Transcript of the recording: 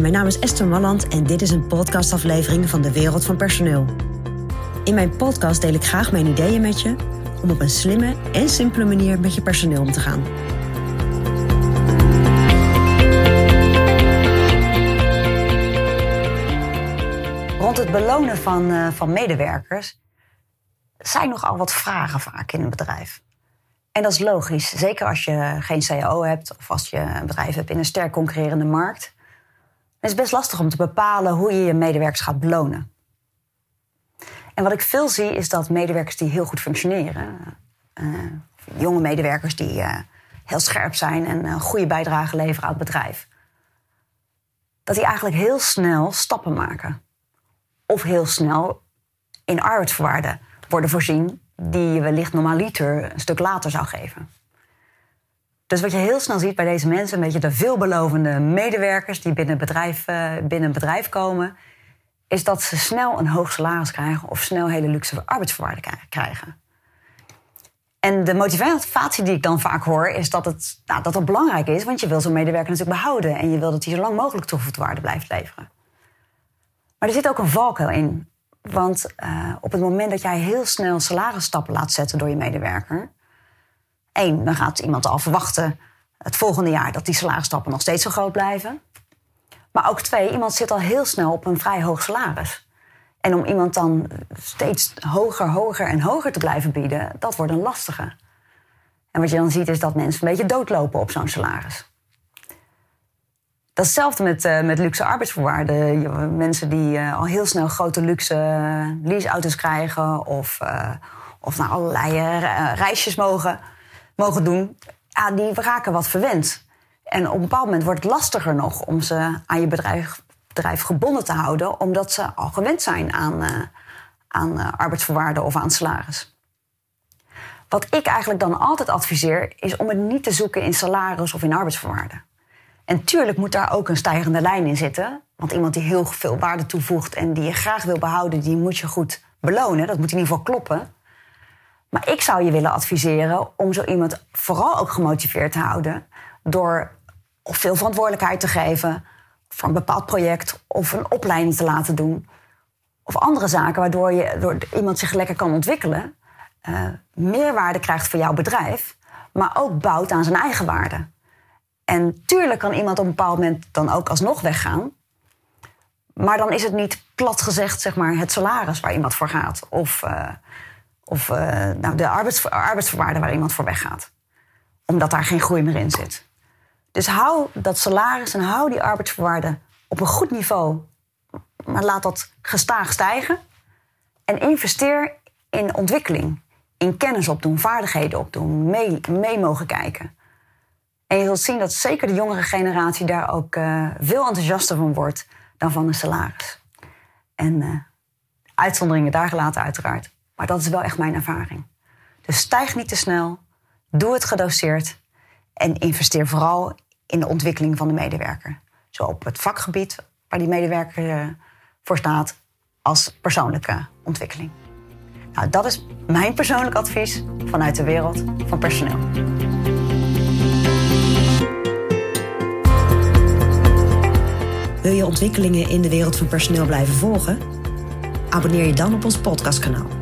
Mijn naam is Esther Malland en dit is een podcastaflevering van de Wereld van Personeel. In mijn podcast deel ik graag mijn ideeën met je om op een slimme en simpele manier met je personeel om te gaan. Rond het belonen van, uh, van medewerkers zijn nogal wat vragen vaak in een bedrijf. En dat is logisch, zeker als je geen CAO hebt of als je een bedrijf hebt in een sterk concurrerende markt. Het is best lastig om te bepalen hoe je je medewerkers gaat belonen. En wat ik veel zie is dat medewerkers die heel goed functioneren, uh, jonge medewerkers die uh, heel scherp zijn en een goede bijdrage leveren aan het bedrijf, dat die eigenlijk heel snel stappen maken. Of heel snel in arbeidsvoorwaarden worden voorzien die je wellicht normaliter een stuk later zou geven. Dus wat je heel snel ziet bij deze mensen, een beetje de veelbelovende medewerkers die binnen, bedrijf, uh, binnen een bedrijf komen, is dat ze snel een hoog salaris krijgen of snel hele luxe arbeidsvoorwaarden krijgen. En de motivatie die ik dan vaak hoor, is dat het, nou, dat belangrijk is, want je wil zo'n medewerker natuurlijk behouden en je wil dat hij zo lang mogelijk toegevoegde waarde blijft leveren. Maar er zit ook een valkuil in. Want uh, op het moment dat jij heel snel salarisstappen laat zetten door je medewerker. Één, dan gaat iemand al verwachten het volgende jaar dat die salarisstappen nog steeds zo groot blijven. Maar ook twee, iemand zit al heel snel op een vrij hoog salaris. En om iemand dan steeds hoger, hoger en hoger te blijven bieden, dat wordt een lastige. En wat je dan ziet is dat mensen een beetje doodlopen op zo'n salaris. Datzelfde met, uh, met luxe arbeidsvoorwaarden. Mensen die uh, al heel snel grote luxe uh, leaseauto's krijgen... of, of naar allerlei reisjes mogen, mogen doen... Die raken wat verwend. En op een bepaald moment wordt het lastiger nog om ze aan je bedrijf, bedrijf gebonden te houden... omdat ze al gewend zijn aan, aan arbeidsvoorwaarden of aan salaris. Wat ik eigenlijk dan altijd adviseer... is om het niet te zoeken in salaris of in arbeidsvoorwaarden. En tuurlijk moet daar ook een stijgende lijn in zitten. Want iemand die heel veel waarde toevoegt en die je graag wil behouden, die moet je goed belonen. Dat moet in ieder geval kloppen. Maar ik zou je willen adviseren om zo iemand vooral ook gemotiveerd te houden. Door veel verantwoordelijkheid te geven voor een bepaald project of een opleiding te laten doen. Of andere zaken waardoor je, door iemand zich lekker kan ontwikkelen. Uh, meerwaarde krijgt voor jouw bedrijf, maar ook bouwt aan zijn eigen waarde. En tuurlijk kan iemand op een bepaald moment dan ook alsnog weggaan. Maar dan is het niet plat gezegd zeg maar, het salaris waar iemand voor gaat. Of, uh, of uh, nou, de arbeids, arbeidsvoorwaarden waar iemand voor weggaat. Omdat daar geen groei meer in zit. Dus hou dat salaris en hou die arbeidsvoorwaarden op een goed niveau. Maar laat dat gestaag stijgen. En investeer in ontwikkeling. In kennis opdoen, vaardigheden opdoen, mee, mee mogen kijken. En je zult zien dat zeker de jongere generatie daar ook uh, veel enthousiaster van wordt dan van een salaris. En uh, uitzonderingen daar gelaten uiteraard. Maar dat is wel echt mijn ervaring. Dus stijg niet te snel, doe het gedoseerd en investeer vooral in de ontwikkeling van de medewerker. Zo op het vakgebied waar die medewerker uh, voor staat, als persoonlijke ontwikkeling. Nou, dat is mijn persoonlijk advies vanuit de wereld van personeel. Wil je ontwikkelingen in de wereld van personeel blijven volgen? Abonneer je dan op ons podcastkanaal.